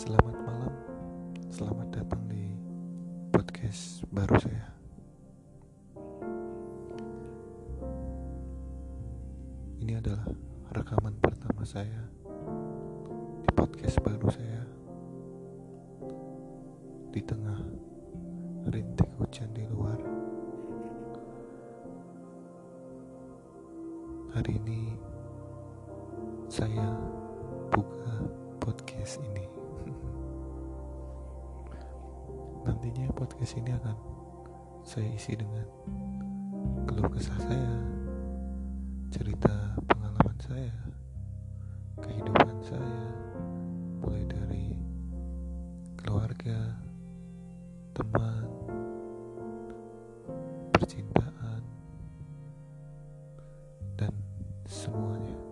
Selamat malam, selamat datang di podcast baru saya. Ini adalah rekaman pertama saya di podcast baru saya di tengah rintik hujan di luar. Hari ini saya buka podcast ini. Nantinya podcast ini akan saya isi dengan keluh kesah saya, cerita pengalaman saya, kehidupan saya, mulai dari keluarga, teman, percintaan, dan semuanya.